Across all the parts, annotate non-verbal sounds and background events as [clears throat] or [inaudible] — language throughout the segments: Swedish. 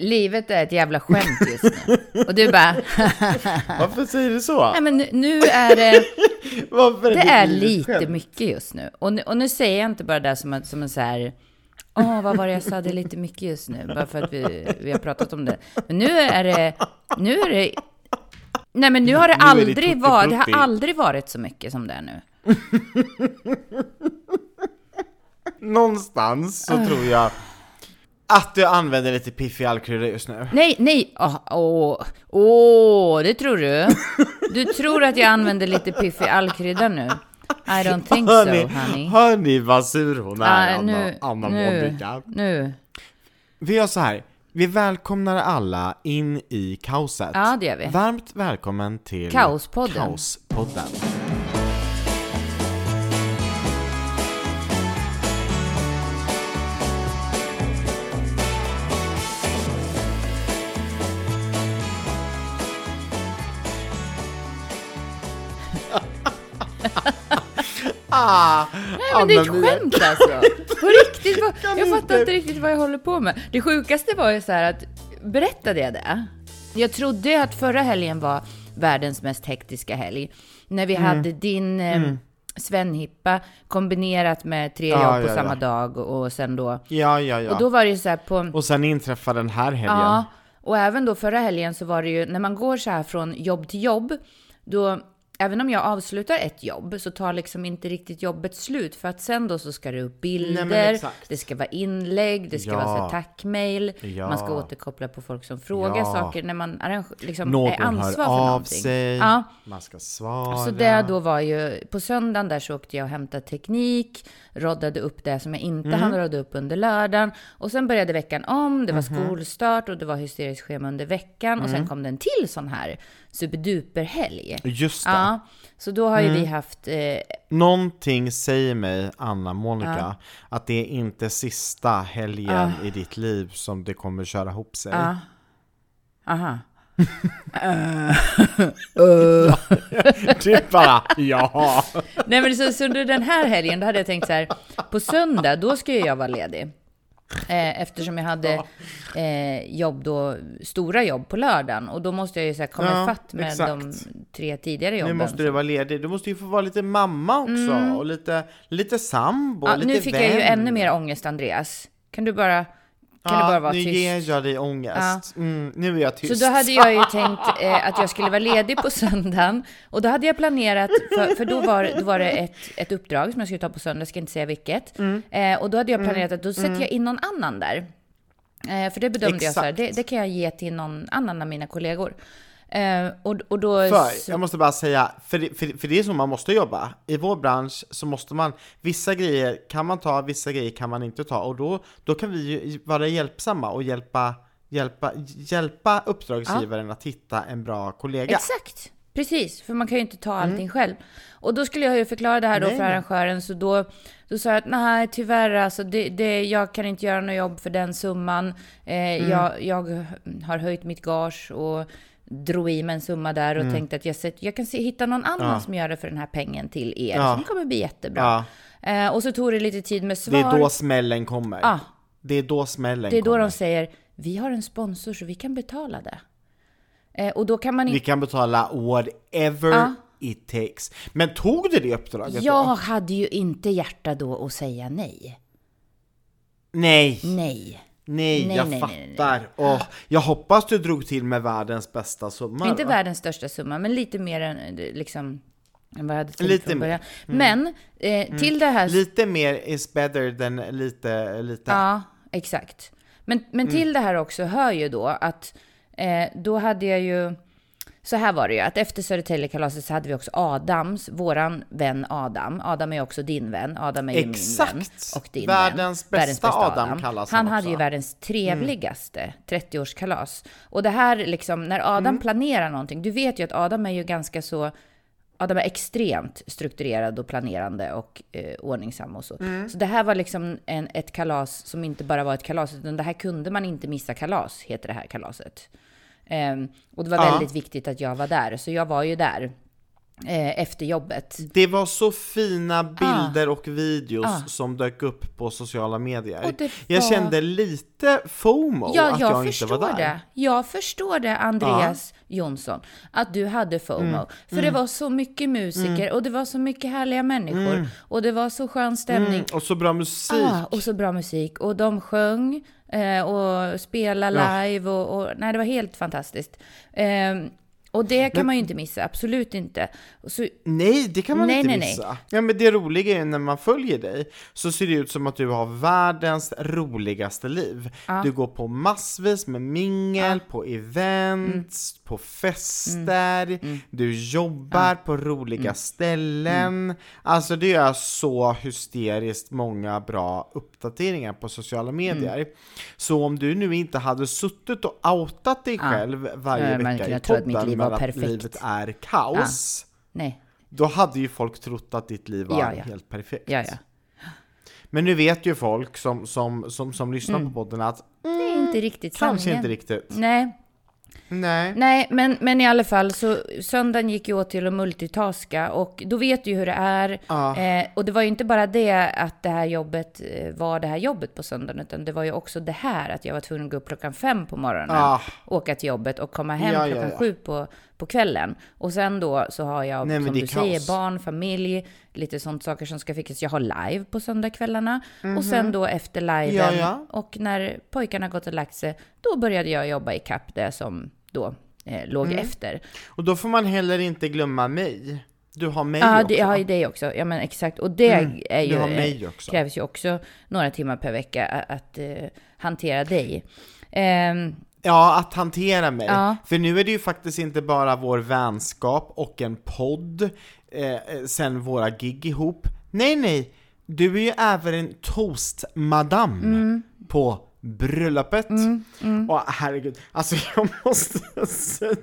livet är ett jävla skämt just nu. Och du bara, [laughs] Varför säger du så? nej men nu- är det, [laughs] Varför det är livet lite skämt? mycket just nu. Och, nu. och nu säger jag inte bara det som som en så här, åh vad var det jag sa, det är lite mycket just nu, bara för att vi, vi har pratat om det. Men nu är det, nu är det, nej men nu har det Nu är det aldrig varit, det har aldrig varit så mycket som det är nu. [laughs] Någonstans så tror jag att du använder lite piffig allkrydda just nu. Nej, nej, åh, åh, åh, det tror du? Du tror att jag använder lite piffig allkrydda nu? I don't [laughs] think Hör so, ni, honey. hör ni vad sur hon är, Ah, Anna, nu, Anna nu, nu. Vi gör så här. Vi välkomnar alla in i kaoset. Ja, det gör vi. Varmt välkommen till Kaospodden. Kaospodden. [laughs] ah, Nej, men det är ett skämt alltså. På riktigt, kan jag fattar inte. riktigt vad jag håller på med. Det sjukaste var ju så här att, berättade jag det? Jag trodde att förra helgen var världens mest hektiska helg. När vi Mm. hade din eh, Svenhippa kombinerat med tre Ja, jobb på ja, samma ja. dag och sen då... Ja, ja, ja. Och då var det ju så här på... Och sen inträffade den här helgen. Ja, och även då förra helgen så var det ju, när man går så här från jobb till jobb, då, även om jag avslutar ett jobb, så tar liksom inte riktigt jobbet slut, för att sen då så ska det upp bilder, exakt. det ska vara inlägg, det ska Ja. vara tackmail, Ja. man ska återkoppla på folk som frågar Ja. saker, när man liksom Någon är ansvar hör för av någonting. sig, Ja. man ska svara. Så det då var ju, på söndagen där så åkte jag och hämtade teknik, roddade upp det som jag inte Mm. hann rodda upp under lördagen. Och sen började veckan om, det var Mhm. skolstart och det var hysteriskt schema under veckan. Och Mm. sen kom det en till sån här superduper-helg. Just det. Ja, så då har ju Mm. vi haft, eh, Någonting säger mig, Anna Monica, att det är inte sista helgen i ditt liv som det kommer köra ihop sig. [laughs] ja, aha. Typ bara, ja. Nej men så, så under den här helgen, då hade jag tänkt så här, på söndag, då ska ju jag vara ledig. Eh, eftersom jag hade eh, jobb då, stora jobb på lördagen. Och då måste jag ju så här komma Ja, ifatt med exakt. de tre tidigare Nu jobben. måste du vara ledig. Du måste ju få vara lite mamma också. Och lite, lite sambo, Mm. ja, lite nu fick vän. jag ju ännu mer ångest, Andreas. Kan du bara, kan du bara vara nu tyst? ger jag dig ångest. Mm, nu är jag tyst. Så då hade jag ju [laughs] tänkt eh, att jag skulle vara ledig på söndagen. Och då hade jag planerat, för, för då, var, då var det ett, ett uppdrag som jag skulle ta på söndag, jag ska inte säga vilket. Mm. Eh, och då hade jag planerat att då sätter jag in någon annan där. Eh, för det bedömde jag så här, Exakt. det, det kan jag ge till någon annan av mina kollegor. Eh, och, och då... För, jag måste bara säga, för för, för det är så man måste jobba. I vår bransch så måste man, vissa grejer kan man ta, vissa grejer kan man inte ta. Och då, då kan vi ju vara hjälpsamma och hjälpa, hjälpa, hjälpa uppdragsgivaren att hitta en bra kollega. Exakt, precis. För man kan ju inte ta allting själv. Och då skulle jag ju förklara det här då Nej, för arrangören, så då, då sa jag att nej, tyvärr alltså, det, det, jag kan inte göra något jobb för den summan. Eh, jag, jag har höjt mitt gage och drog i mig en summa där och tänkte att jag, jag kan se, hitta någon annan Ja. som gör det för den här pengen till er, Ja. som kommer bli jättebra. Ja, Eh, och så tog det lite tid med det svar. är då smällen kommer. Ja. Det är då smällen det är då kommer. de säger, vi har en sponsor så vi kan betala det. Eh, och då kan man Vi inte... kan betala whatever Ja. it takes. Men tog du det uppdraget Jag då? hade ju inte hjärta då att säga nej. Nej, Nej. Nej, Nej, jag nej, nej, nej. fattar. Åh, jag hoppas du drog till med världens bästa summa. Inte då. världens största summa, men lite mer än eh, liksom än vad jag hade tänkt Lite från mer. Mm. början. Men eh, till det här... Lite mer is better than lite, lite. Ja, exakt. Men, men Mm. till det här också hör ju då att eh, då hade jag ju... Så här var det ju, att efter Södertäljekalaset så hade vi också Adams, våran vän Adam. Adam är också din vän. Adam är ju min Exakt. vän och din Världens vän. bästa Adam kallas han han hade också. Mm. ju världens trevligaste 30-årskalas. Och det här liksom, när Adam Mm. planerar någonting, du vet ju att Adam är ju ganska så Adam är extremt strukturerad och planerande och eh, ordningsam och så. Mm. Så det här var liksom en, ett kalas som inte bara var ett kalas, utan det här kunde man inte missa kalas, heter det här kalaset. Ehm, och det var Ja. väldigt viktigt att jag var där, så jag var ju där. eh, efter jobbet. Det var så fina bilder och videos Ah. som dök upp på sociala medier. Det Jag var- kände lite FOMO Ja, att jag, jag, inte var där. det. Jag förstår det, Andreas Jonsson, att du hade FOMO. Mm. För det var så mycket musiker och det var så mycket härliga människor. Och det var så skön stämning. Mm, och så bra musik. Ah, och så bra musik. Och de sjöng och spelade Ja. live. Och, och, nej, det var helt fantastiskt. Och det kan man ju inte missa, absolut inte. Så, Nej, det kan man Nej, inte nej, nej. missa. Ja, men det roliga är när man följer dig så ser det ut som att du har världens roligaste liv. Du går på massvis med mingel, på events, Mm. på fester, du jobbar på roliga Mm. ställen. Alltså det är så hysteriskt många bra uppdateringar på sociala Mm. medier. Så om du nu inte hade suttit och outat dig själv varje Ja, vecka i podden var att perfekt. livet är kaos. nej, Då hade ju folk trott att ditt liv var Ja, ja. helt perfekt. ja, ja. Men nu vet ju folk som, som, som, som lyssnar på podden att Det är inte riktigt kanske sanningen. inte riktigt. Nej, Nej. Nej, men, men i alla fall så söndagen gick ju åt till att multitaska och då vet du ju hur det är. Ja. Eh, och det var ju inte bara det att det här jobbet eh, var det här jobbet på söndagen, utan det var ju också det här att jag var tvungen att gå upp klockan fem på morgonen, Ah. åka till jobbet och komma hem Ja, ja, klockan ja. sju på, på kvällen. Och sen då så har jag, Nej, som du säger, kaos. barn, familj, lite sånt saker som ska fixas. Jag har live på söndagskvällarna och sen Mhm. då efter liven Ja, ja. och när pojkarna gått och lagt sig, då började jag jobba i kapp det som då eh, låg Mm. efter. Och då får man heller inte glömma mig. Du har mig Ja, också. det, jag har ju dig också. Ja, men exakt. Och det Mm, är ju, du har eh, mig också. krävs ju också några timmar per vecka att, att eh, hantera dig. Ehm, Ja, att hantera mig. Ja. För nu är det ju faktiskt inte bara vår vänskap och en podd, eh, sen våra gig ihop. Nej, nej, du är ju även en toastmadam Mm. på bröllopet. Och herregud, alltså [laughs] jag måste säga,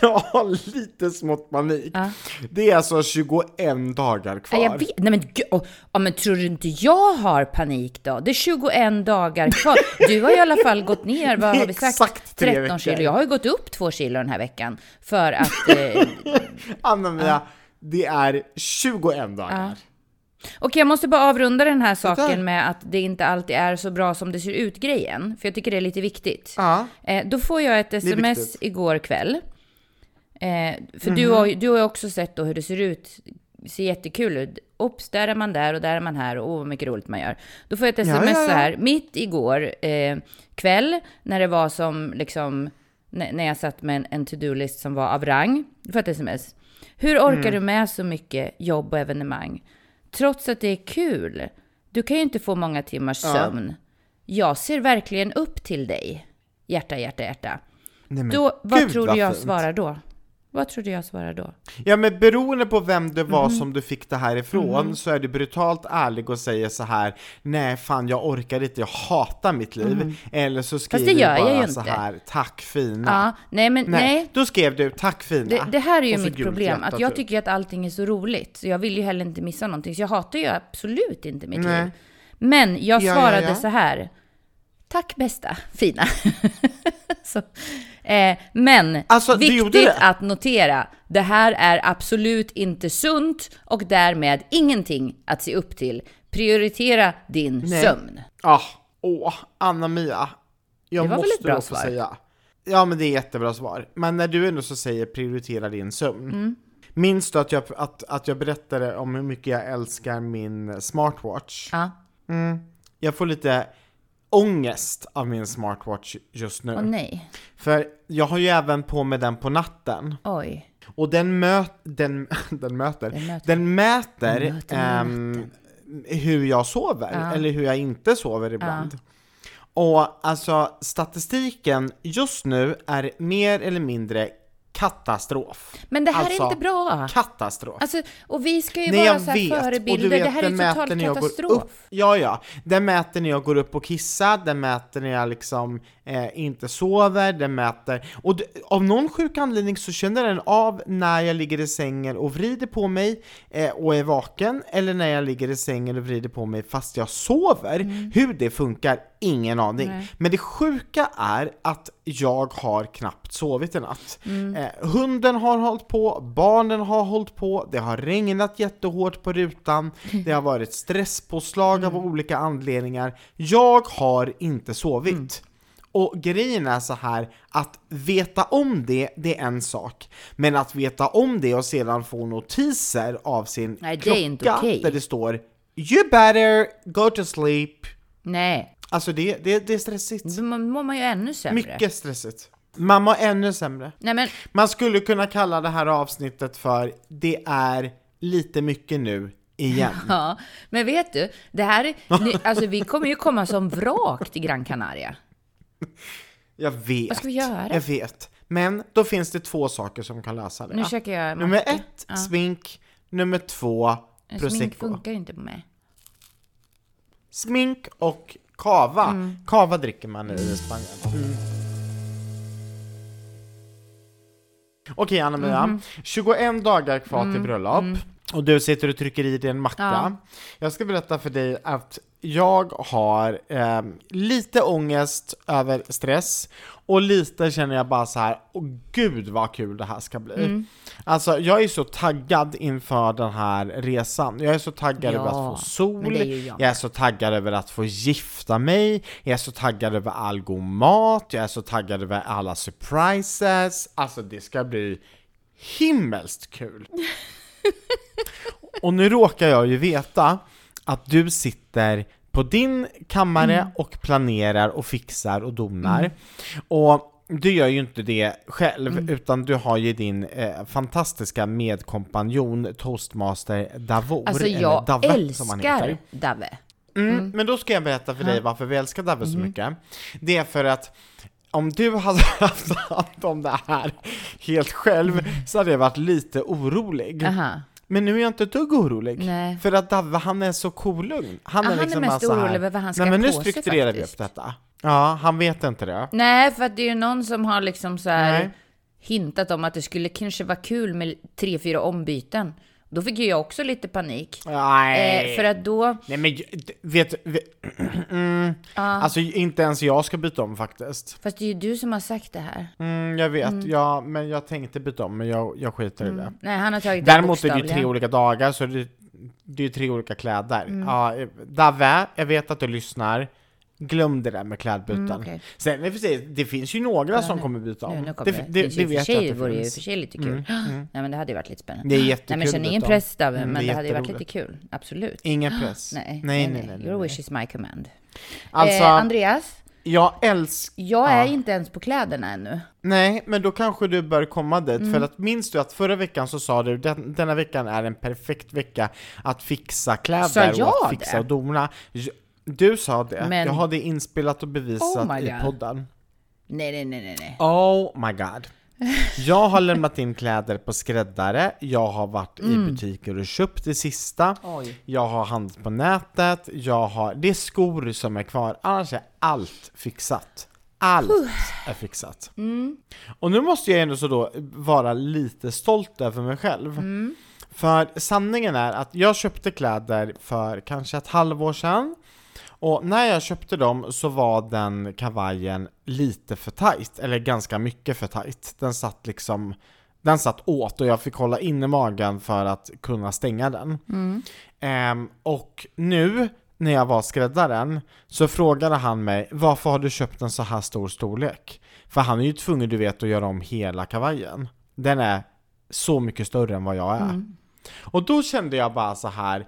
jag har lite smått panik. Ja. Det är alltså 21 dagar kvar. ja, jag vet, nej men oh, ja, men tror du inte jag har panik då? Det är 21 dagar kvar. Du har i alla fall gått ner, vad har vi sagt? exakt tre 13 veckor. kilo. Jag har ju gått upp 2 kilo den här veckan. För att, eh, [laughs] Anna-Mia, det är 21 dagar. Okej, jag måste bara avrunda den här saken med att det inte alltid är så bra som det ser ut grejen. För jag tycker det är lite viktigt. Ja. Eh, då får jag ett sms igår kväll. Eh, för Mhm. du, har, ju- du har ju också sett då hur det ser ut. Det ser jättekul ut. Ops, där är man där och där är man här och åh, vad mycket roligt man gör. Då får jag ett Ja, sms ja, ja. så här, mitt igår eh, kväll, när det var som liksom, när, när jag satt med en, en to-do-list som var av rang. Då får jag ett sms. Hur orkar Mm. du med så mycket jobb och evenemang? Trots att det är kul. Du kan ju inte få många timmars Ja. sömn. Jag ser verkligen upp till dig. Hjärta, hjärta, hjärta. Nej, men Då, vad gud, tror du jag fint. svarar då? Vad tror du jag svarar då? Ja men beroende på vem det var Mhm. som du fick det här ifrån så är du brutalt ärlig och säger så här Nej fan jag orkar inte, jag hatar mitt liv Eller så skriver du jag bara så här Tack fina Ja, nej men nej. nej. då skrev du tack fina Det, det här är ju mitt problem, att jag tycker att allting är så roligt. Så jag vill ju heller inte missa någonting. Så jag hatar ju absolut inte mitt Nej. liv. Men jag Ja, ja, svarade ja. så här. Tack bästa, fina. [laughs] så, eh, men Alltså, viktigt att notera, det här är absolut inte sunt och därmed ingenting att se upp till. Prioritera din Nej. sömn. Ah, åh, Anna-Mia Jag Det var väl måste ett bra säga Ja men det är jättebra svar Men när du ändå så säger prioritera din sömn Mm. Minns du att jag, att, att jag berättade om hur mycket jag älskar min smartwatch? Ja. Jag får lite ångest av min smartwatch just nu. Åh nej. För jag har ju även på mig den på natten. Oj. Och den, möt, den, [laughs] den möter, Den möter. den mäter, Den möter ehm, hur jag sover, Ja. eller hur jag inte sover ibland. Och alltså statistiken just nu är mer eller mindre katastrof. Men det här Alltså, är inte bra. Katastrof. Alltså, och vi ska ju Nej vara så vet, och förebilder. du vet det här är ju total när jag katastrof. går upp. Ja, ja. Den mäter när jag går upp och kissar, den mäter när jag liksom eh, inte sover, den mäter... Och av någon sjuk anledning så känner den av när jag ligger i sängen och vrider på mig eh, och är vaken, eller när jag ligger i sängen och vrider på mig fast jag sover. Mm. Hur det funkar, ingen aning. Nej. Men det sjuka är att jag har knappt sovit i natt. Mm. Eh, hunden har hållit på, barnen har hållit på, det har regnat jättehårt på rutan, [laughs] det har varit stresspåslag av Mm. olika anledningar. Jag har inte sovit. Mm. Och grejen är så här att veta om det, det är en sak. Men att veta om det och sedan få notiser av sin Nej, klocka okej. där det står You better go to sleep. Nej, Alltså det, det, det är stressigt. då mår man ju ännu sämre. Mycket stressigt. Man mår ännu sämre. Nej men, Man skulle kunna kalla det här avsnittet för Det är lite mycket nu igen. [laughs] ja. Men vet du, det här [laughs] alltså vi kommer ju komma som vrak till Gran Canaria. [laughs] Jag vet. Vad ska vi göra? Jag vet. Men då finns det två saker som kan lösa det. Nu käkar jag Nummer ett, smink. Nummer två, Smink prosecco. funkar inte på mig. Smink och kava. Mm. Kava dricker man i Spanien. Okej Anna-Mia, Mhm. 21 dagar kvar Mm, till bröllop. Och du sitter och trycker i dig en macka. Ja. Jag ska berätta för dig att jag har eh, lite ångest över stress och lite känner jag bara så här, åh gud vad kul det här ska bli. Mm. Alltså jag är så taggad inför den här resan. Jag är så taggad Ja, över att få sol, är jag jag är så taggad över att få gifta mig, jag är så taggad över all god mat, jag är så taggad över alla surprises. Alltså det ska bli himmelskt kul. [laughs] Och nu råkar jag ju veta att du sitter på din kammare Mm. och planerar och fixar och donar. Och du gör ju inte det själv, Mm. utan du har ju din eh, fantastiska medkompanjon, toastmaster Davor, Alltså jag Dave älskar Dave. Mm, Men då ska jag berätta för dig varför vi älskar Dave Mm. så mycket. Det är för att om du hade [laughs] haft hand om det här helt själv så hade jag varit lite orolig. Aha. Men nu är jag inte ett dugg orolig. Nej. För att Dave, han är så kolugn. Han Ja, är han är liksom mest bara orolig över vad han ska Nej men nu strukturerar vi upp faktiskt." detta. Ja, han vet inte det. Nej, för att det är ju någon som har liksom så här Nej. hintat om att det skulle kanske vara kul med tre, fyra ombyten. Då fick ju jag också lite panik. Nej. Eh, för att då... Nej men vet, vet [clears throat] mm, alltså inte ens jag ska byta om faktiskt. Fast det är ju du som har sagt det här. Mm, jag vet, ja, men jag tänkte byta om, men jag, jag skiter i det. Nej, han har tagit det Däremot är det ju tre olika dagar, så det, det är ju tre olika kläder. Mm. Ja, eh, Dave, jag vet att du lyssnar. Glöm det där med klädbyten. Mm, okej. Sen i och för sig, det finns ju några som nu- kommer byta om. Nu, nu kommer det, det. det, det vet jag det att det vore ju för sig lite kul. [gasps] Nej, men det hade ju varit lite spännande. Det är Nej, jättekul men känn att ingen press Dave, Mm, men det det hade ju varit lite kul. Absolut. Ingen [gasps] press. Nej, nej, nej. nej, Your nej. wish is my command. Alltså, eh, Andreas, jag älskar... jag är Ja. inte ens på kläderna ännu. Nej, men då kanske du bör komma dit, Mm. för att minns du att förra veckan så sa du den, denna veckan är en perfekt vecka att fixa kläder och att fixa det? och dona. Du sa det, Men- jag har det inspelat och bevisat Oh i podden. Nej, nej, nej, nej, nej. Oh my god. Jag har lämnat in kläder på skräddare, jag har varit i butiker och köpt det sista, Oj. jag har handlat på nätet, jag har... Det är skor som är kvar, annars är allt fixat. Allt är fixat. Och nu måste jag ändå så då vara lite stolt över mig själv. För sanningen är att jag köpte kläder för kanske ett halvår sedan, och när jag köpte dem så var den kavajen lite för tight, eller ganska mycket för tight. Den satt liksom, den satt åt och jag fick hålla inne magen för att kunna stänga den. Ehm, och nu när jag var skräddaren så frågade han mig varför har du köpt en så här stor storlek? För han är ju tvungen du vet att göra om hela kavajen. Den är så mycket större än vad jag är. Och då kände jag bara så här.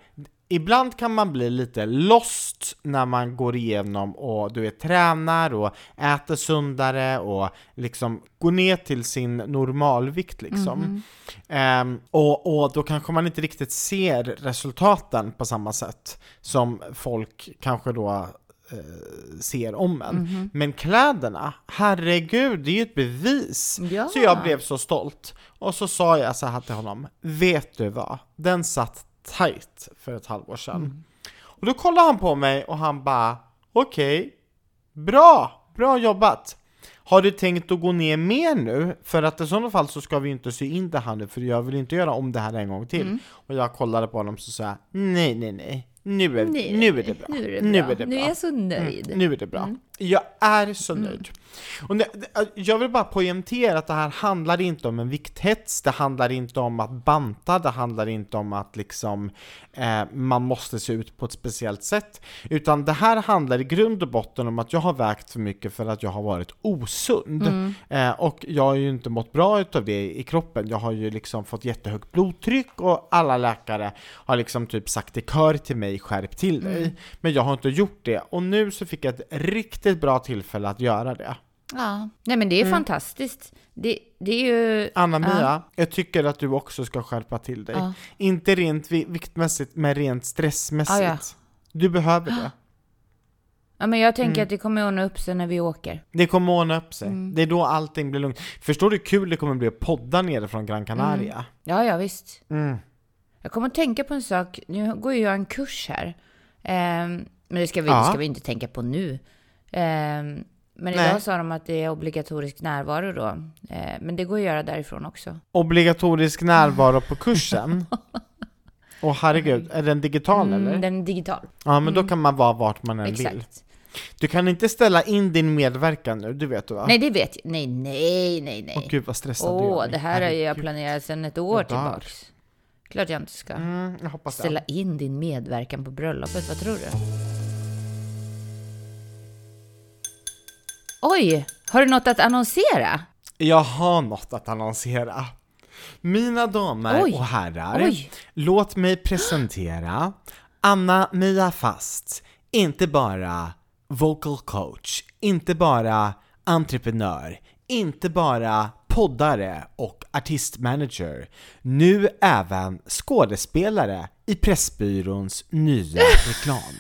Ibland kan man bli lite lost när man går igenom och du vet tränar och äter sundare och liksom går ner till sin normalvikt liksom. Ehm, och, och då kanske man inte riktigt ser resultaten på samma sätt som folk kanske då eh, ser om en. Men kläderna, herregud, det är ju ett bevis. Ja. Så jag blev så stolt. Och så sa jag så här till honom, vet du vad? Den satt tight för ett halvår sedan. Och då kollade han på mig och han bara, okej, bra, bra jobbat. Har du tänkt att gå ner mer nu? För att i sådana fall så ska vi inte sy in det här nu, för jag vill inte göra om det här en gång till. Och jag kollade på honom så sa nej, nej, nej, nu är, Nej, nu är det bra. Nu är det Nu bra. är det Nu bra. är jag så nöjd. Mm, nu är det bra. Mm. Jag är så nöjd. Och det, det- jag vill bara poängtera att det här handlar inte om en vikthets, det handlar inte om att banta, det handlar inte om att liksom eh, man måste se ut på ett speciellt sätt. Utan det här handlar i grund och botten om att jag har vägt för mycket för att jag har varit osund. Mm. Eh, och jag har ju inte mått bra utav det i kroppen. Jag har ju liksom fått jättehögt blodtryck och alla läkare har liksom typ sagt i kör till mig, skärp till dig. Mm. Men jag har inte gjort det. Och nu så fick jag ett riktigt bra tillfälle att göra det. Ja, nej men det är fantastiskt. Det, det är ju... Anna-Mia, jag tycker att du också ska skärpa till dig. Ja. Inte rent vi- viktmässigt, men rent stressmässigt. Ja, ja. Du behöver det. Ja, men jag tänker Mm. att det kommer ordna upp sig när vi åker. Det kommer ordna upp sig. Mm. Det är då allting blir lugnt. Förstår du hur kul det kommer bli att podda nere från Gran Canaria? Ja, ja, visst. Mm. Jag kommer att tänka på en sak. Nu går ju jag en kurs här. Ehm, men det ska, vi, Ja. det ska vi inte tänka på nu. Ehm, men Nej. idag sa de att det är obligatorisk närvaro då. Ehm, men det går att göra därifrån också. Obligatorisk närvaro på kursen? [laughs] Åh herregud, är den digital eller? Mm, den är digital. Ja men då kan man vara vart man än vill. Exakt. Du kan inte ställa in din medverkan nu, du vet du va? Nej, det vet jag. Nej, nej, nej, nej. Åh gud vad stressad du Åh, mig. det här har jag planerat sedan ett år Jag tillbaks. Klart jag inte ska. Mm, jag hoppas det. Ställa in din medverkan på bröllopet, vad tror du? Oj, har du något att annonsera? Jag har något att annonsera. Mina damer Oj. och herrar, Oj. låt mig presentera Anna-Mia Fast, inte bara vocal coach, inte bara entreprenör, inte bara poddare och artistmanager, nu även skådespelare i Pressbyråns nya reklam. [laughs]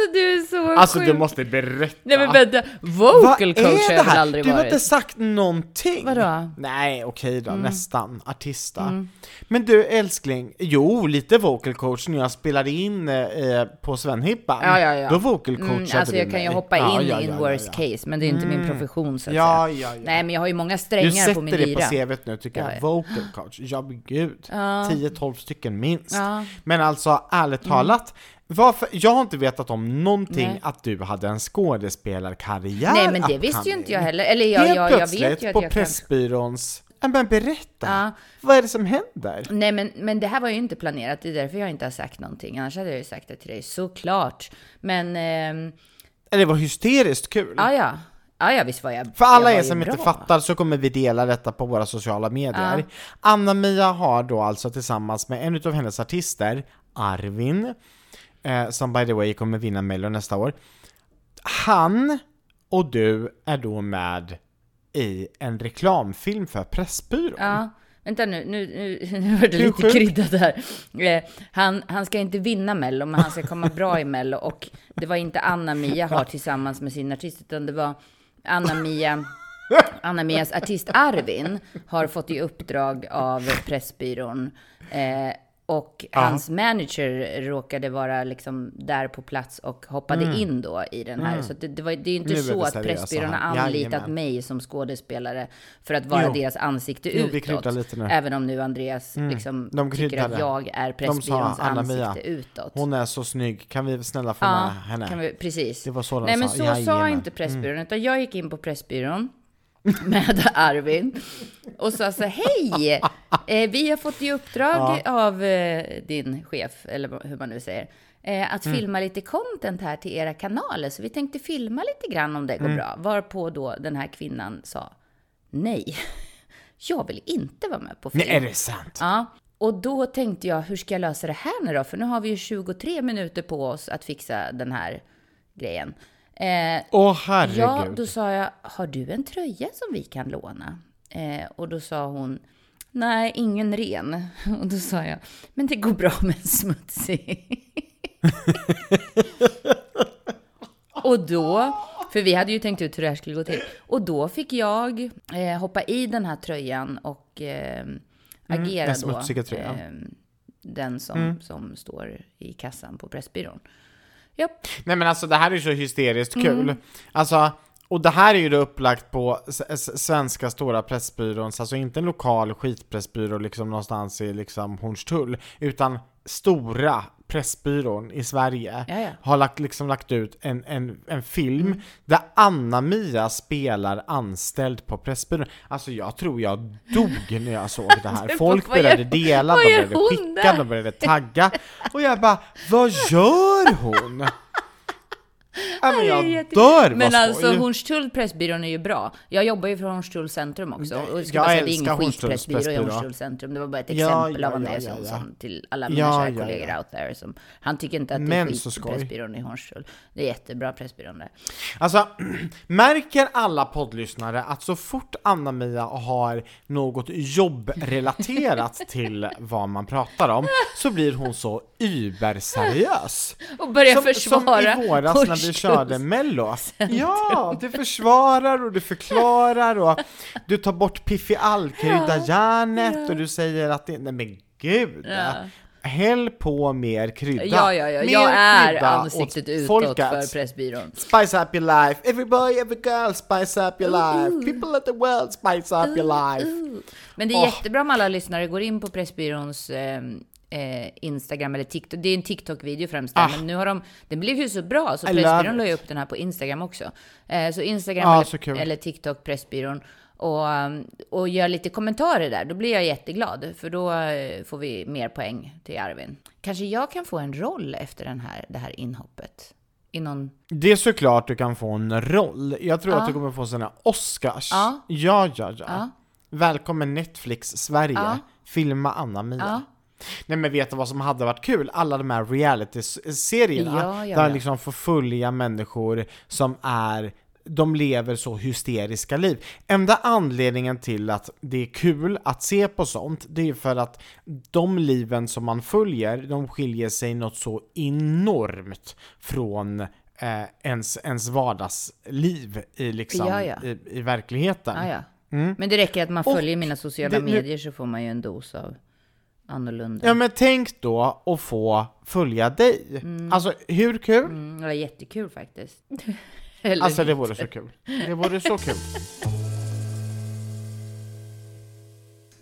Alltså du är så Alltså sjuk. du måste berätta! Nej men vänta, Vad vocal coach är har det jag väl aldrig Du har varit? inte sagt någonting! Vadå? Nej, okej då, nästan. Artist då. Mm. Men du älskling, jo, lite vocal coach när jag spelade in eh, på Svenhippan. Ja, ja, ja. Då vocal coachade Mm, alltså jag du kan ju hoppa in Ja, ja, in worst ja, ja. case, men det är inte min profession så att Ja, säga. ja, ja. Nej, men jag har ju många Du strängar på min sätter det på lyra. CVt nu tycker Ja, jag. ja. Vocal coach, ja men gud. Ja. 10-12 stycken minst. Ja. Mm. Men alltså ärligt talat, varför, jag har inte vetat om någonting Nej. att du hade en skådespelarkarriär Nej, men det visste ju inte jag heller. Eller jag, Helt jag, jag plötsligt vet ju att på jag kan... Pressbyråns... Ja, men berätta! Ja. Vad är det som händer? Nej, men, men det här var ju inte planerat. Det är därför jag inte har sagt någonting. Annars hade jag ju sagt det till dig, såklart. Men, ehm, Det var hysteriskt kul. ja, ja. Ja, ja, visst var jag För alla jag er som bra. inte fattar så kommer vi dela detta på våra sociala medier. Anna-Mia har då alltså tillsammans med en utav hennes artister, Arvin, eh, som by the way kommer vinna Mello nästa år. Han och du är då med i en reklamfilm för Pressbyrån. Ja, vänta nu, nu, nu, [laughs] nu var det lite kryddat här. Eh, han, han ska inte vinna Mello, men han ska komma bra i Mello. Och det var inte Anna-Mia har tillsammans med sin artist, utan det var Anna-Mia Anna-Mias artist Arvin har fått i uppdrag av Pressbyrån eh, och hans manager råkade vara liksom där på plats och hoppade in då i den här. Så att det, det, var, det är ju inte Mm. Nu så att Pressbyrån har anlitat Jajamän. mig som skådespelare för att vara Jo. deras ansikte Jo, utåt. Även om nu Andreas liksom de tycker kryddade. att jag är sa Pressbyråns Anna-Mia, ansikte utåt. hon är så snygg, kan vi snälla få Ja, med henne? vi, precis. Det var så de Nej, men sa. så sa Jajamän. Mm. inte Pressbyrån, utan jag gick in på Pressbyrån med Arvin och sa så hej, eh, vi har fått i uppdrag av eh, din chef, eller hur man nu säger, eh, att Mm. filma lite content här till era kanaler, så vi tänkte filma lite grann om det Mm. går bra. Varpå då den här kvinnan sa, nej, jag vill inte vara med på film. Nej, är det sant? Ja, och då tänkte jag, hur ska jag lösa det här nu då? För nu har vi ju 23 minuter på oss att fixa den här grejen. Eh, Åh herregud. ja, då sa jag, har du en tröja som vi kan låna? Eh, och då sa hon, nej, ingen ren. [laughs] Och då sa jag, men det går bra med en smutsig. [laughs] och då, för vi hade ju tänkt ut hur det här skulle gå till. Och då fick jag eh, hoppa i den här tröjan och eh, agera den då. tröjan. Eh, den som, som står i kassan på Pressbyrån. Japp. Nej men alltså det här är så hysteriskt Mm. kul. Alltså, och det här är ju då upplagt på svenska stora pressbyrån, alltså inte en lokal skitpressbyrå liksom någonstans i liksom Hornstull, utan stora Pressbyrån i Sverige Ja, ja. har lagt, liksom lagt ut en, en, en film Mm. där Anna-Mia spelar anställd på Pressbyrån. Alltså jag tror jag dog när jag såg det här. [laughs] Folk började dela, de började skicka, de började tagga. Och jag bara, vad gör hon? [laughs] Ja, men jag jätte- dör, Men vad alltså. Hornstull Pressbyrån är ju bra. Jag jobbar ju för Hornstull centrum också. Och jag bara det är ingen skitpressbyrå i. Hornstull centrum. Det var bara ett exempel ja, av en ja, är ja, till alla mina kära kollegor out there. Som, han tycker inte att det är så skit skoj. Pressbyrån i Hornstull. Det är jättebra Pressbyrån där. Alltså, [clears throat] märker alla poddlyssnare att så fort Anna-Mia har något jobbrelaterat [laughs] till vad man pratar om så blir hon så überseriös. Och börjar Som, försvara som i våras när vi Hornstulls körde mello. Ja, du försvarar och du förklarar och du tar bort Piffi All-krydda-järnet och du säger att det, nej men gud. Ja. Häll på mer krydda. Ja, ja, ja. Mer Jag är ansiktet åt utåt folket. för Pressbyrån. Spice up your life, every boy, every girl, spice up your life, people of the world, spice up your life. Men det är Åh. jättebra om alla lyssnare går in på Pressbyråns eh, eh, Instagram eller TikTok. Det är en TikTok-video främst, där, Ah. men nu har de, den blev ju så bra så Pressbyrån la ju upp den här på Instagram också. Eh, så Instagram Ah, eller, så kul. eller TikTok, Pressbyrån. Och, um, och gör lite kommentarer där, då blir jag jätteglad. För då eh, får vi mer poäng till Arvin. Kanske jag kan få en roll efter den här, det här inhoppet. I någon... Det är såklart du kan få en roll. Jag tror Ja. att du kommer få såna Oscars. Ja. ja, ja. ja. Ja. Välkommen Netflix Sverige. Filma Anna-Mia. Nej men vet du vad som hade varit kul? Alla de här reality-serierna Ja, ja, där ja. liksom får följa människor som är de lever så hysteriska liv. Enda anledningen till att det är kul att se på sånt, det är för att de liven som man följer, de skiljer sig något så enormt från eh, ens, ens vardagsliv i, liksom, Ja, ja. I, i verkligheten. Ja. Mm. Men det räcker att man Och följer mina sociala det- medier så får man ju en dos av annorlunda. Ja men tänk då att få följa dig. Alltså hur kul? Mm, det var jättekul faktiskt. [laughs] Alltså det vore så kul. Det vore så kul.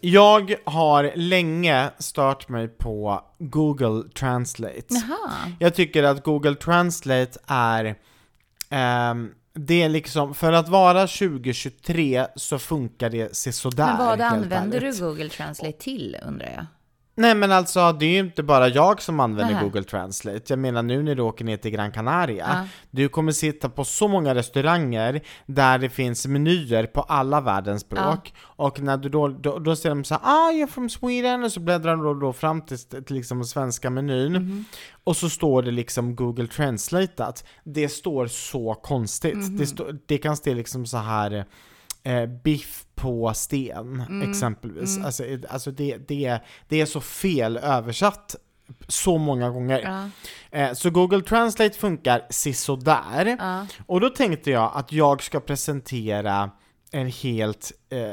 Jag har länge stört mig på Google Translate. Jaha. Jag tycker att Google Translate är ehm, det är liksom, för att vara 2023 så funkar det sådär Men vad använder du Google Translate till undrar jag? Nej men alltså, det är ju inte bara jag som använder Nähä. Google Translate. Jag menar nu när du åker ner till Gran Canaria, Ja. du kommer sitta på så många restauranger där det finns menyer på alla världens språk. Och när du då, då, då ser de så här, ah you're from Sweden, och så bläddrar de då, då fram till, till liksom svenska menyn. Mhm. Och så står det liksom Google Translateat. Det står så konstigt. Mhm. Det, står, det kan stå liksom så här eh, biff på sten, Mm. exempelvis. Alltså, eh, alltså det, det, det är så fel översatt så många gånger. Ja. Eh, så Google Translate funkar sisådär. Ja. Och då tänkte jag att jag ska presentera en helt eh,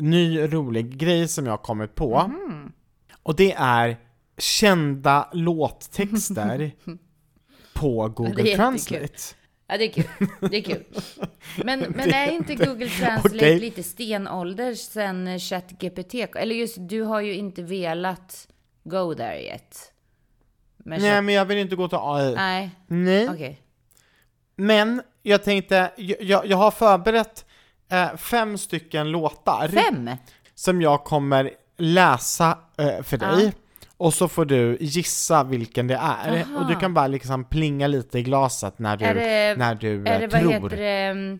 ny rolig grej som jag har kommit på. Mhm. Och det är kända låttexter [laughs] på Google. Translate. Ja, det är kul. Det är kul. Men, [laughs] men är inte Google [laughs] Translate Okej. lite stenålder sen ChatGPT? Eller just, du har ju inte velat go there yet. Men Nej Chat- men jag vill inte gå till AI. Nej, Nej. okej. Men jag tänkte, jag, jag har förberett eh, fem stycken låtar Fem? som jag kommer läsa eh, för dig. Ja. Och så får du gissa vilken det är. Aha. Och du kan bara liksom plinga lite i glaset när du, Är det- när du Är eh, det, vad tror. heter det, mm,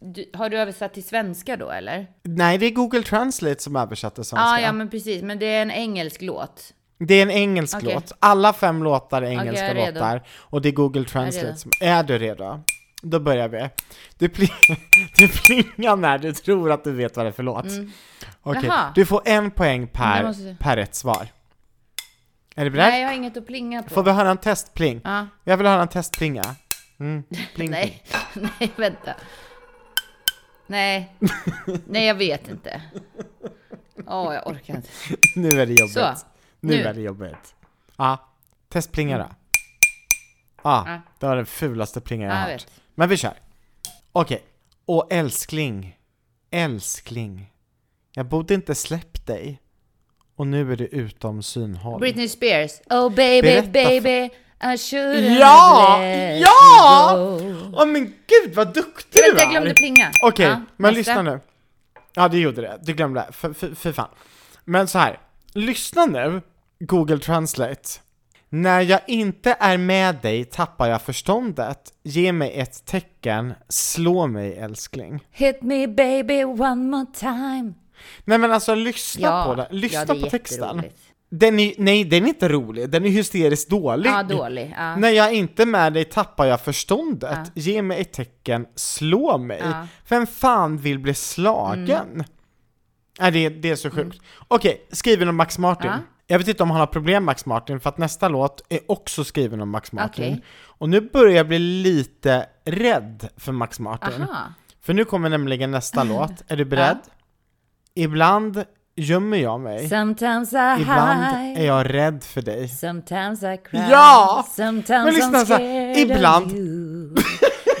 du, har du översatt till svenska då eller? Nej, det är Google Translate som översatte Ja, svenska. ja men precis, men det är en engelsk låt. Det är en engelsk Okej. låt. Alla fem låtar är Okej, engelska jag är låtar. Och det är Google. Translate som... Är du redo? Då börjar vi. Du, pling... [laughs] du plingar när du tror att du vet vad det är för låt. Okej, Mm. Jaha. du får en poäng per, måste- per rätt svar. Är du beredd? Nej, jag har inget att plinga på. Får vi höra en testpling? Ja. Jag vill höra en testplinga. Mm. [laughs] Pling, Nej, [laughs] nej, vänta. Nej, nej jag vet inte. [laughs] Åh, jag orkar inte. pling. Nu är det jobbigt. Så, nu. nu. är det jobbigt. Ja, testplinga då. Ja, Ja. det var den fulaste plingan jag Ja, har jag hört. vet. Men vi kör. Okej. Och älskling, älskling. Jag borde inte släppt dig. Och nu är du utom synhåll. Britney Spears. Oh baby, Berätta baby, I should Ja! let Ja! Åh men gud vad duktig du jag glömde är! plinga. Okej, Ja, men nästa. lyssna nu. Ja, det gjorde det. Du glömde det. För, för, för fan. Men så här. Lyssna nu, Google Translate. När jag inte är med dig tappar jag förståndet. Ge mig ett tecken. Slå mig älskling. Hit me baby one more time. Nej men alltså lyssna på det. Lyssna ja, det på texten. Den är, nej, den är inte rolig. Den är hysteriskt dålig. Ja, dålig. Ja. När jag inte är med dig tappar jag förståndet. Ja. Ge mig ett tecken, slå mig. Ja. Mm. Vem fan vill bli slagen? Nej, det, det är så sjukt. Okej, skriven av Max Martin. Ja. Jag vet inte om han har problem Max Martin, för att nästa låt är också skriven av Max Martin. Okej. Och nu börjar jag bli lite rädd för Max Martin. Aha. För nu kommer nämligen nästa [laughs] låt. Är du beredd? Ibland gömmer jag mig. Sometimes I Ibland hide. är jag rädd för dig. Sometimes I cry. Ja! Sometimes Men lyssna I'm så här, scared ibland-.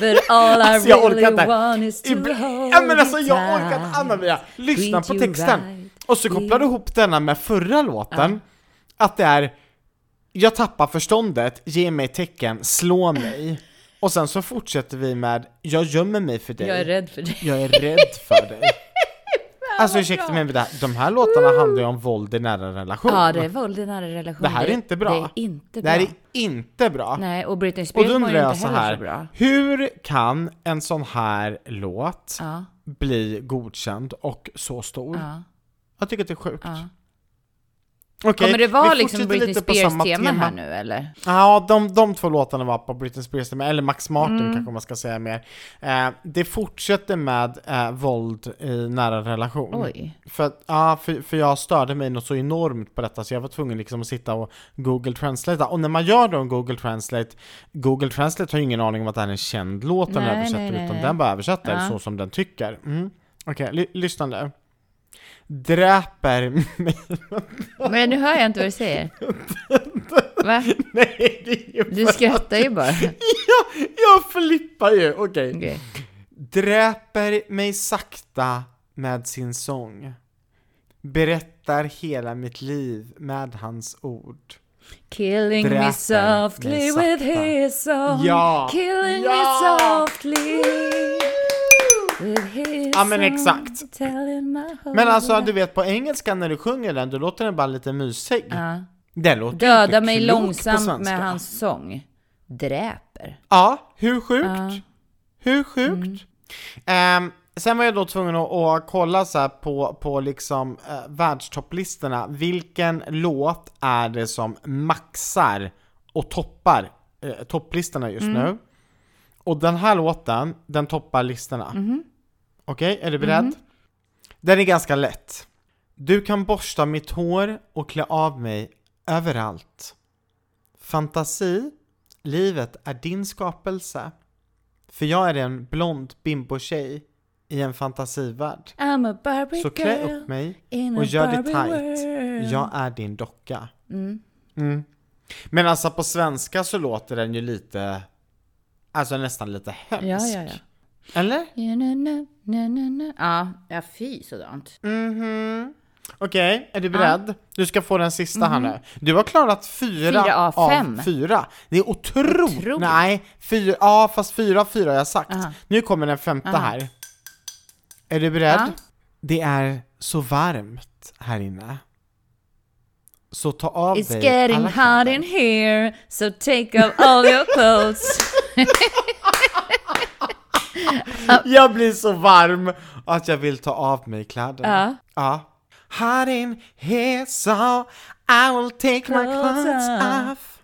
But all I Alltså, jag orkar really inte. want is to hold ja men alltså jag orkar inte, Anna-Mia, lyssna på texten. Och så kopplar du ihop denna med förra låten, att det är Jag tappar förståndet, ge mig tecken, slå mig. Och sen så fortsätter vi med Jag gömmer mig för dig. Jag är rädd för dig. Jag är rädd för dig. Alltså ursäkta mig, men det de här låtarna handlar ju om våld i nära relation. Ja, det är våld i nära relation. Det här är inte bra. Det är inte Det bra. här är inte bra. Nej, och Britney Och Spears var undrar ju inte så heller här, så bra. hur kan en sån här låt Ja, bli godkänd och så stor? ja, Jag tycker att det är sjukt. ja. Okej, Kommer det vara liksom Britney Spears-tema här nu eller? Ja, de, de två låtarna var på Britney Spears tema, eller Max Martin Mm. kanske man ska säga mer. Eh, det fortsätter med eh, våld i nära relation. Oj. För, ja, för, för jag störde mig något så enormt på detta så jag var tvungen liksom att sitta och Google Translate. Och när man gör då en Google Translate, Google Translate har ju ingen aning om att det här är en känd låt den översätter, nej, nej, utan den bara översätter Ja. så som den tycker. Mm. Okej, ly- lyssna nu. Dräper mig... Men nu hör jag inte vad du säger. Va? Nej, det är ju Du skrattar ju bara. Ja, jag flippar ju! Okej. Okej. Dräper mig sakta med sin sång. Berättar hela mitt liv med hans ord. Killing me Dräper softly mig with his song. Ja. Killing Ja. me softly Ja, men exakt. Men alltså du vet på engelska när du sjunger den, då låter den bara lite mysig. Ja. Den låter Döda inte mig klok på långsamt svenska. med hans sång. Dräper. Ja, hur sjukt? Ja. Hur sjukt? Ehm, sen var jag då tvungen att, att kolla så här på, på liksom eh, världstopplistorna. Vilken låt är det som maxar och toppar eh, topplistorna just nu? Och den här låten, den toppar listorna. Okej, är du beredd? Den är ganska lätt. Du kan borsta mitt hår och klä av mig överallt. Fantasi, livet är din skapelse. För jag är en blond bimbo-tjej i en fantasivärld. Så klä upp mig och gör det tight. world. Jag är din docka. Mm. Mm. Men alltså på svenska så låter den ju lite, alltså nästan lite hemsk. Ja, ja, ja. Eller? Ja, na, na, na, na, na. Ja, ja fy sådant. Mhm. Okej, är du beredd? Du ska få den sista här nu. Du har klarat fyra, Mhm. Fyra av fem. fyra. Det är otroligt. Otroligt. Nej, fyra, ja fast fyra av fyra har jag sagt. Aha. Nu kommer den femte Aha. här. Är du beredd? Ja. Det är så varmt här inne. Så ta av It's dig getting alla hot kläder. in here, so take off all your clothes. [laughs] [laughs] [laughs] Jag blir så varm att jag vill ta av mig kläderna. Ja. Ja. Hot in here so I will take my clothes off.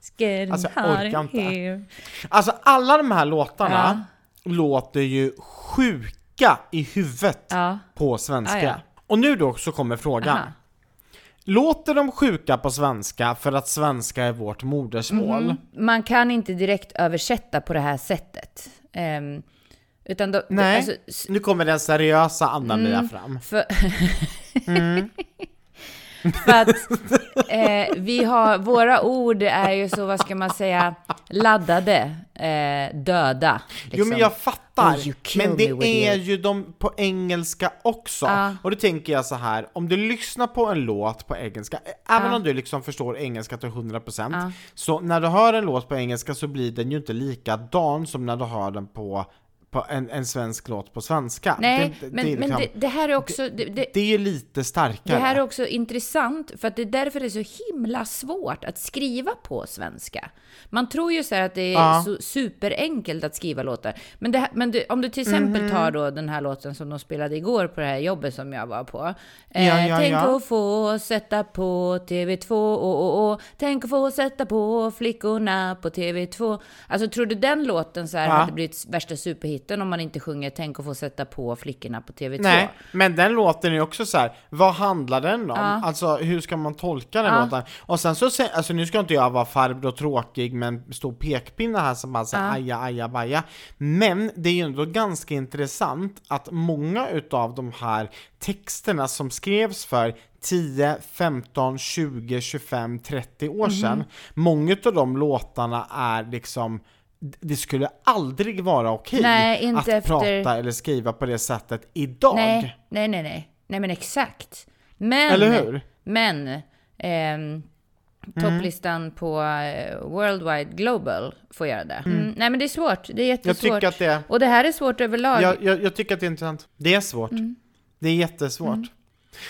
Alltså, jag orkar in inte. Alltså alla de här låtarna låter ju sjuka i huvudet Ja. på svenska. Ja, ja. Och nu då så kommer frågan. Aha. Låter de sjuka på svenska för att svenska är vårt modersmål? Mhm. Man kan inte direkt översätta på det här sättet. Ehm, utan då, Nej, Alltså, nu kommer den seriösa Anna-Mia Mm. fram. för, [laughs] [laughs] För att eh, vi har, våra ord är ju så, vad ska man säga, laddade, eh, döda. Liksom. Jo men jag fattar, Oh, you men me det är your- ju de på engelska också. Ja. Och då tänker jag så här, om du lyssnar på en låt på engelska, eh, även om du liksom förstår engelska till 100%, Ja. så när du hör en låt på engelska så blir den ju inte likadan som när du hör den på, på en, en svensk låt på svenska. Nej, det, men, det, men kan- det, det här är också... Det, är ju lite starkare. Det här är också intressant, för att det är därför det är så himla svårt att skriva på svenska. Man tror ju så här att det är Ja. så superenkelt att skriva låtar. Men, här- men du, om du till exempel Mhm. tar då den här låten som de spelade igår på det här jobbet som jag var på. Eh, ja, Tänk ja. att få sätta på TV2, oh, oh, oh. Tänk att få sätta på flickorna på TV2. Alltså tror du den låten så här hade blivit värsta superhitten om man inte sjunger Tänk att få sätta på flickorna på TV2? Nej, men den låten är ju också så här. vad handlar den om? Ja. Alltså hur ska man tolka den Ja. låten? Och sen så, alltså nu ska inte jag vara farbror tråkig med en stor pekpinne här som bara säger Ja. aja, aja, baja. Men det är ju ändå ganska intressant att många utav de här texterna som skrevs för 10, 15, 20, 25, 30 Mhm. år sedan, många av de låtarna är liksom det skulle aldrig vara okej Nej, att efter- prata eller skriva på det sättet idag. Nej, nej, nej, nej. Nej, men exakt. Men, Eller hur? Men, ehm, topplistan på eh, Worldwide Global får göra det. Mm. Nej, men det är svårt. Det är Jag jättesvårt. tycker att det är, Och det här är svårt överlag. jag, jag, jag tycker att det är intressant. Det är svårt. Mm. Det är jättesvårt.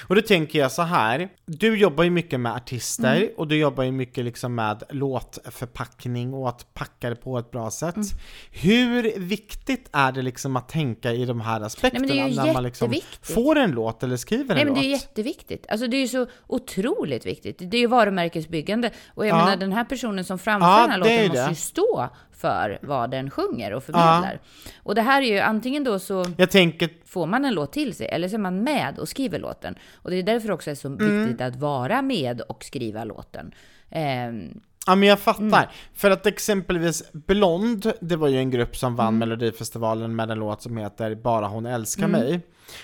Och då tänker jag så här, du jobbar ju mycket med artister Mm. och du jobbar ju mycket liksom med låtförpackning och att packa det på ett bra sätt. Mm. Hur viktigt är det liksom att tänka i de här aspekterna ju när man liksom får en låt eller skriver Nej, en men låt? det är jätteviktigt. Alltså det är ju så otroligt viktigt. Det är ju varumärkesbyggande. Och jag Ja. menar, den här personen som framför Ja, den här låten måste ju stå för vad den sjunger och förmedlar. Och det här är ju antingen då så tänker, får man en låt till sig eller så är man med och skriver låten. Och det är därför också är så Mm. viktigt att vara med och skriva låten. Ehm, Ja men jag fattar, Mm. för att exempelvis Blond, det var ju en grupp som vann Melodifestivalen med en låt som heter Bara hon älskar Mm. mig.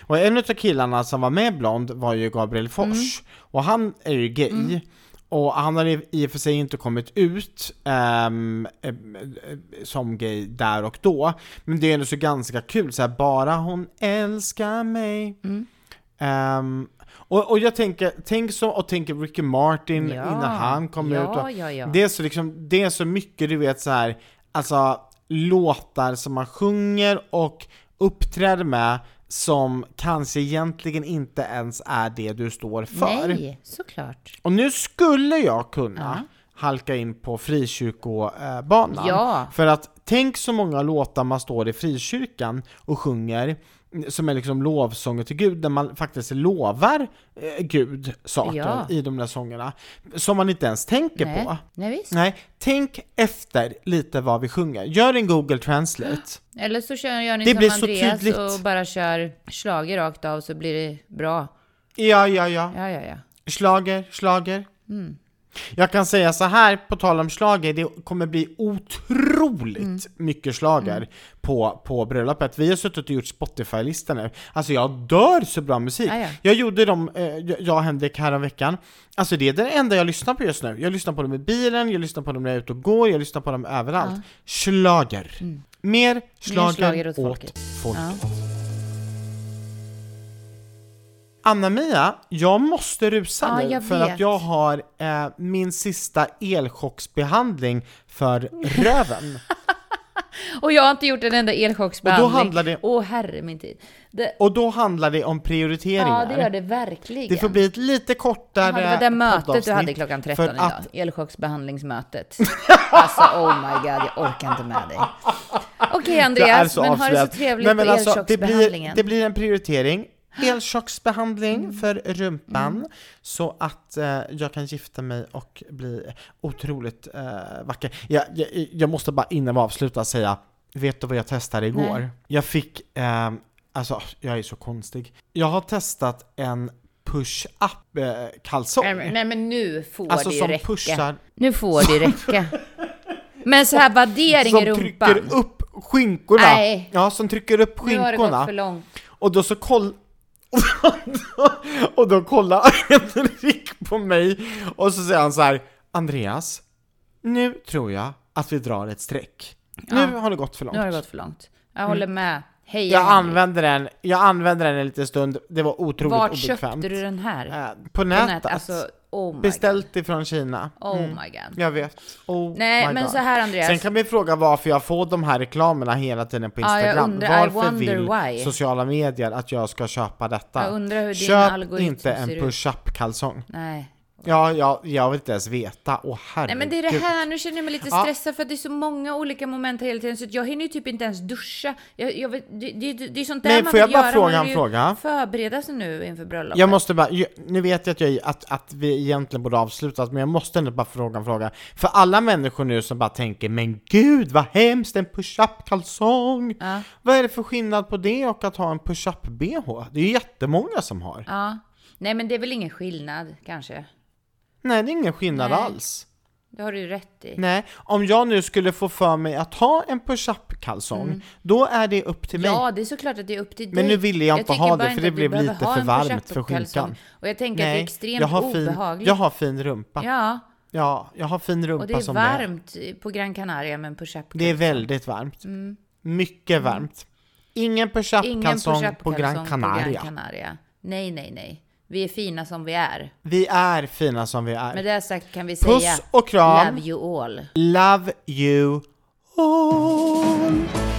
Och en av killarna som var med Blond var ju Gabriel Fors, Mm. och han är ju gay. Och han har i och för sig inte kommit ut eh, som gay där och då, men det är ändå så ganska kul, så här, bara hon älskar mig. Mm. Ehm, och, och jag tänker, tänk så, och tänker Ricky Martin Ja, innan han kom ja, ut. Och ja. Det är så liksom, det är så mycket du vet så här, alltså låtar som man sjunger och uppträder med som kanske egentligen inte ens är det du står för. nej, såklart. Och nu skulle jag kunna Ja. halka in på frikyrkobanan. Ja. För att tänk så många låtar man står i frikyrkan och sjunger som är liksom lovsånger till Gud, där man faktiskt lovar eh, Gud saker Ja. i de där sångerna, som man inte ens tänker Nej. på. nej. Nej, tänk efter lite vad vi sjunger. Gör en Google Translate. Eller så kör, gör ni Det som blir så Andreas tydligt. och bara kör slager rakt av så blir det bra. Ja, ja, ja. Ja, ja, ja. Schlager, schlager. Mm. Jag kan säga så här på tal om schlager, det kommer bli otroligt Mm. mycket schlager på, på bröllopet. Vi har suttit och gjort Spotify-listor nu. Alltså jag dör så bra musik. Ja, ja. Jag gjorde dem, eh, jag och Henrik häromveckan. Alltså det är det enda jag lyssnar på just nu. Jag lyssnar på dem i bilen, jag lyssnar på dem när jag är ute och går, jag lyssnar på dem överallt. Schlager. Mer schlager, schlager åt åt folket. folket. Ja. Anna-Mia, jag måste rusa Ja, nu för vet. att jag har eh, min sista elchocksbehandling för röven. [laughs] Och jag har inte gjort en enda elchocksbehandling. Och då handlar det- Åh herre min tid. Det, Och då handlar det om prioriteringar. ja, det gör det verkligen. Det får bli ett lite kortare Jaha, det var det mötet du hade klockan 13 för idag. att- Elchocksbehandlingsmötet. [laughs] alltså oh my god, jag orkar inte med dig. Okej är Andreas, men ha det så trevligt Nej, men på alltså, det, blir, det blir en prioritering. Elchocksbehandling Mm. för rumpan så att eh, jag kan gifta mig och bli otroligt eh, vacker. Jag, jag, jag måste bara innan vi avslutar säga, vet du vad jag testade igår? Nej. Jag fick, eh, alltså jag är så konstig. Jag har testat en push-up eh, kalsong. Nej, Nej men nu får Alltså det ju som räcka. pushar, Nu får det räcka. Men så här vaddering som i rumpan. trycker upp skinkorna. Nej. Ja, som trycker upp Nu har det gått skinkorna. för långt. Och då så koll... och då kollar Henrik på mig och så säger han så här, Andreas, nu tror jag att vi drar ett streck. Nu har det gått för långt. Nu har det gått för långt. Jag håller med. Hej Jag Henrik. använde den, jag använde den en liten stund, det var otroligt Vart obekvämt. köpte du den här? Eh, På På nätet. nät? Alltså, oh Beställt ifrån Kina. god. Oh my god. Jag vet. Oh Nej, men God. så här Andreas. Sen kan vi fråga varför jag får de här reklamerna hela tiden på Instagram. undrar- I varför vill why. sociala medier att jag ska köpa detta? Jag undrar hur din Köp algoritm inte en push-up kalsong. Nej. Ja, ja, jag vill inte ens veta. Åh herregud. Nej men det är det här, nu känner jag mig lite Ja. stressad för att det är så många olika moment hela tiden så jag hinner ju typ inte ens duscha. Jag, jag vet, det, det, det är sånt där Men man får jag bara göra. fråga en fråga? förbereda sig nu inför bröllopet. Jag måste bara, nu vet jag att, jag, att, att vi egentligen borde avslutat, men jag måste ändå bara fråga en fråga. För alla människor nu som bara tänker, men gud vad hemskt, en push-up kalsong! Ja. Vad är det för skillnad på det och att ha en push-up bh? Det är ju jättemånga som har. Ja. Nej men det är väl ingen skillnad kanske. Nej, det är ingen skillnad Nej. alls. Det har du ju rätt i. Nej, om jag nu skulle få för mig att ha en push-up kalsong, då är det upp till mig. Mm. Ja, det är såklart att det är upp till dig. Men nu ville jag inte tycker ha det, för inte det blev lite för varmt för skinkan. Och jag tänker att det är extremt jag har, fin, obehagligt. jag har fin rumpa. Ja. Ja, jag har fin rumpa och det är som varmt på Gran Canaria med en push-up det är. Det är väldigt varmt. Mycket varmt. Ingen push-up Mm. Ingen kalsong push-up på Gran kalsong Canaria. på Gran Canaria. Nej, nej, nej. Vi är fina som vi är. Vi är fina som vi är. Med det sagt kan vi Puss säga och kram. Love you all. Love you all.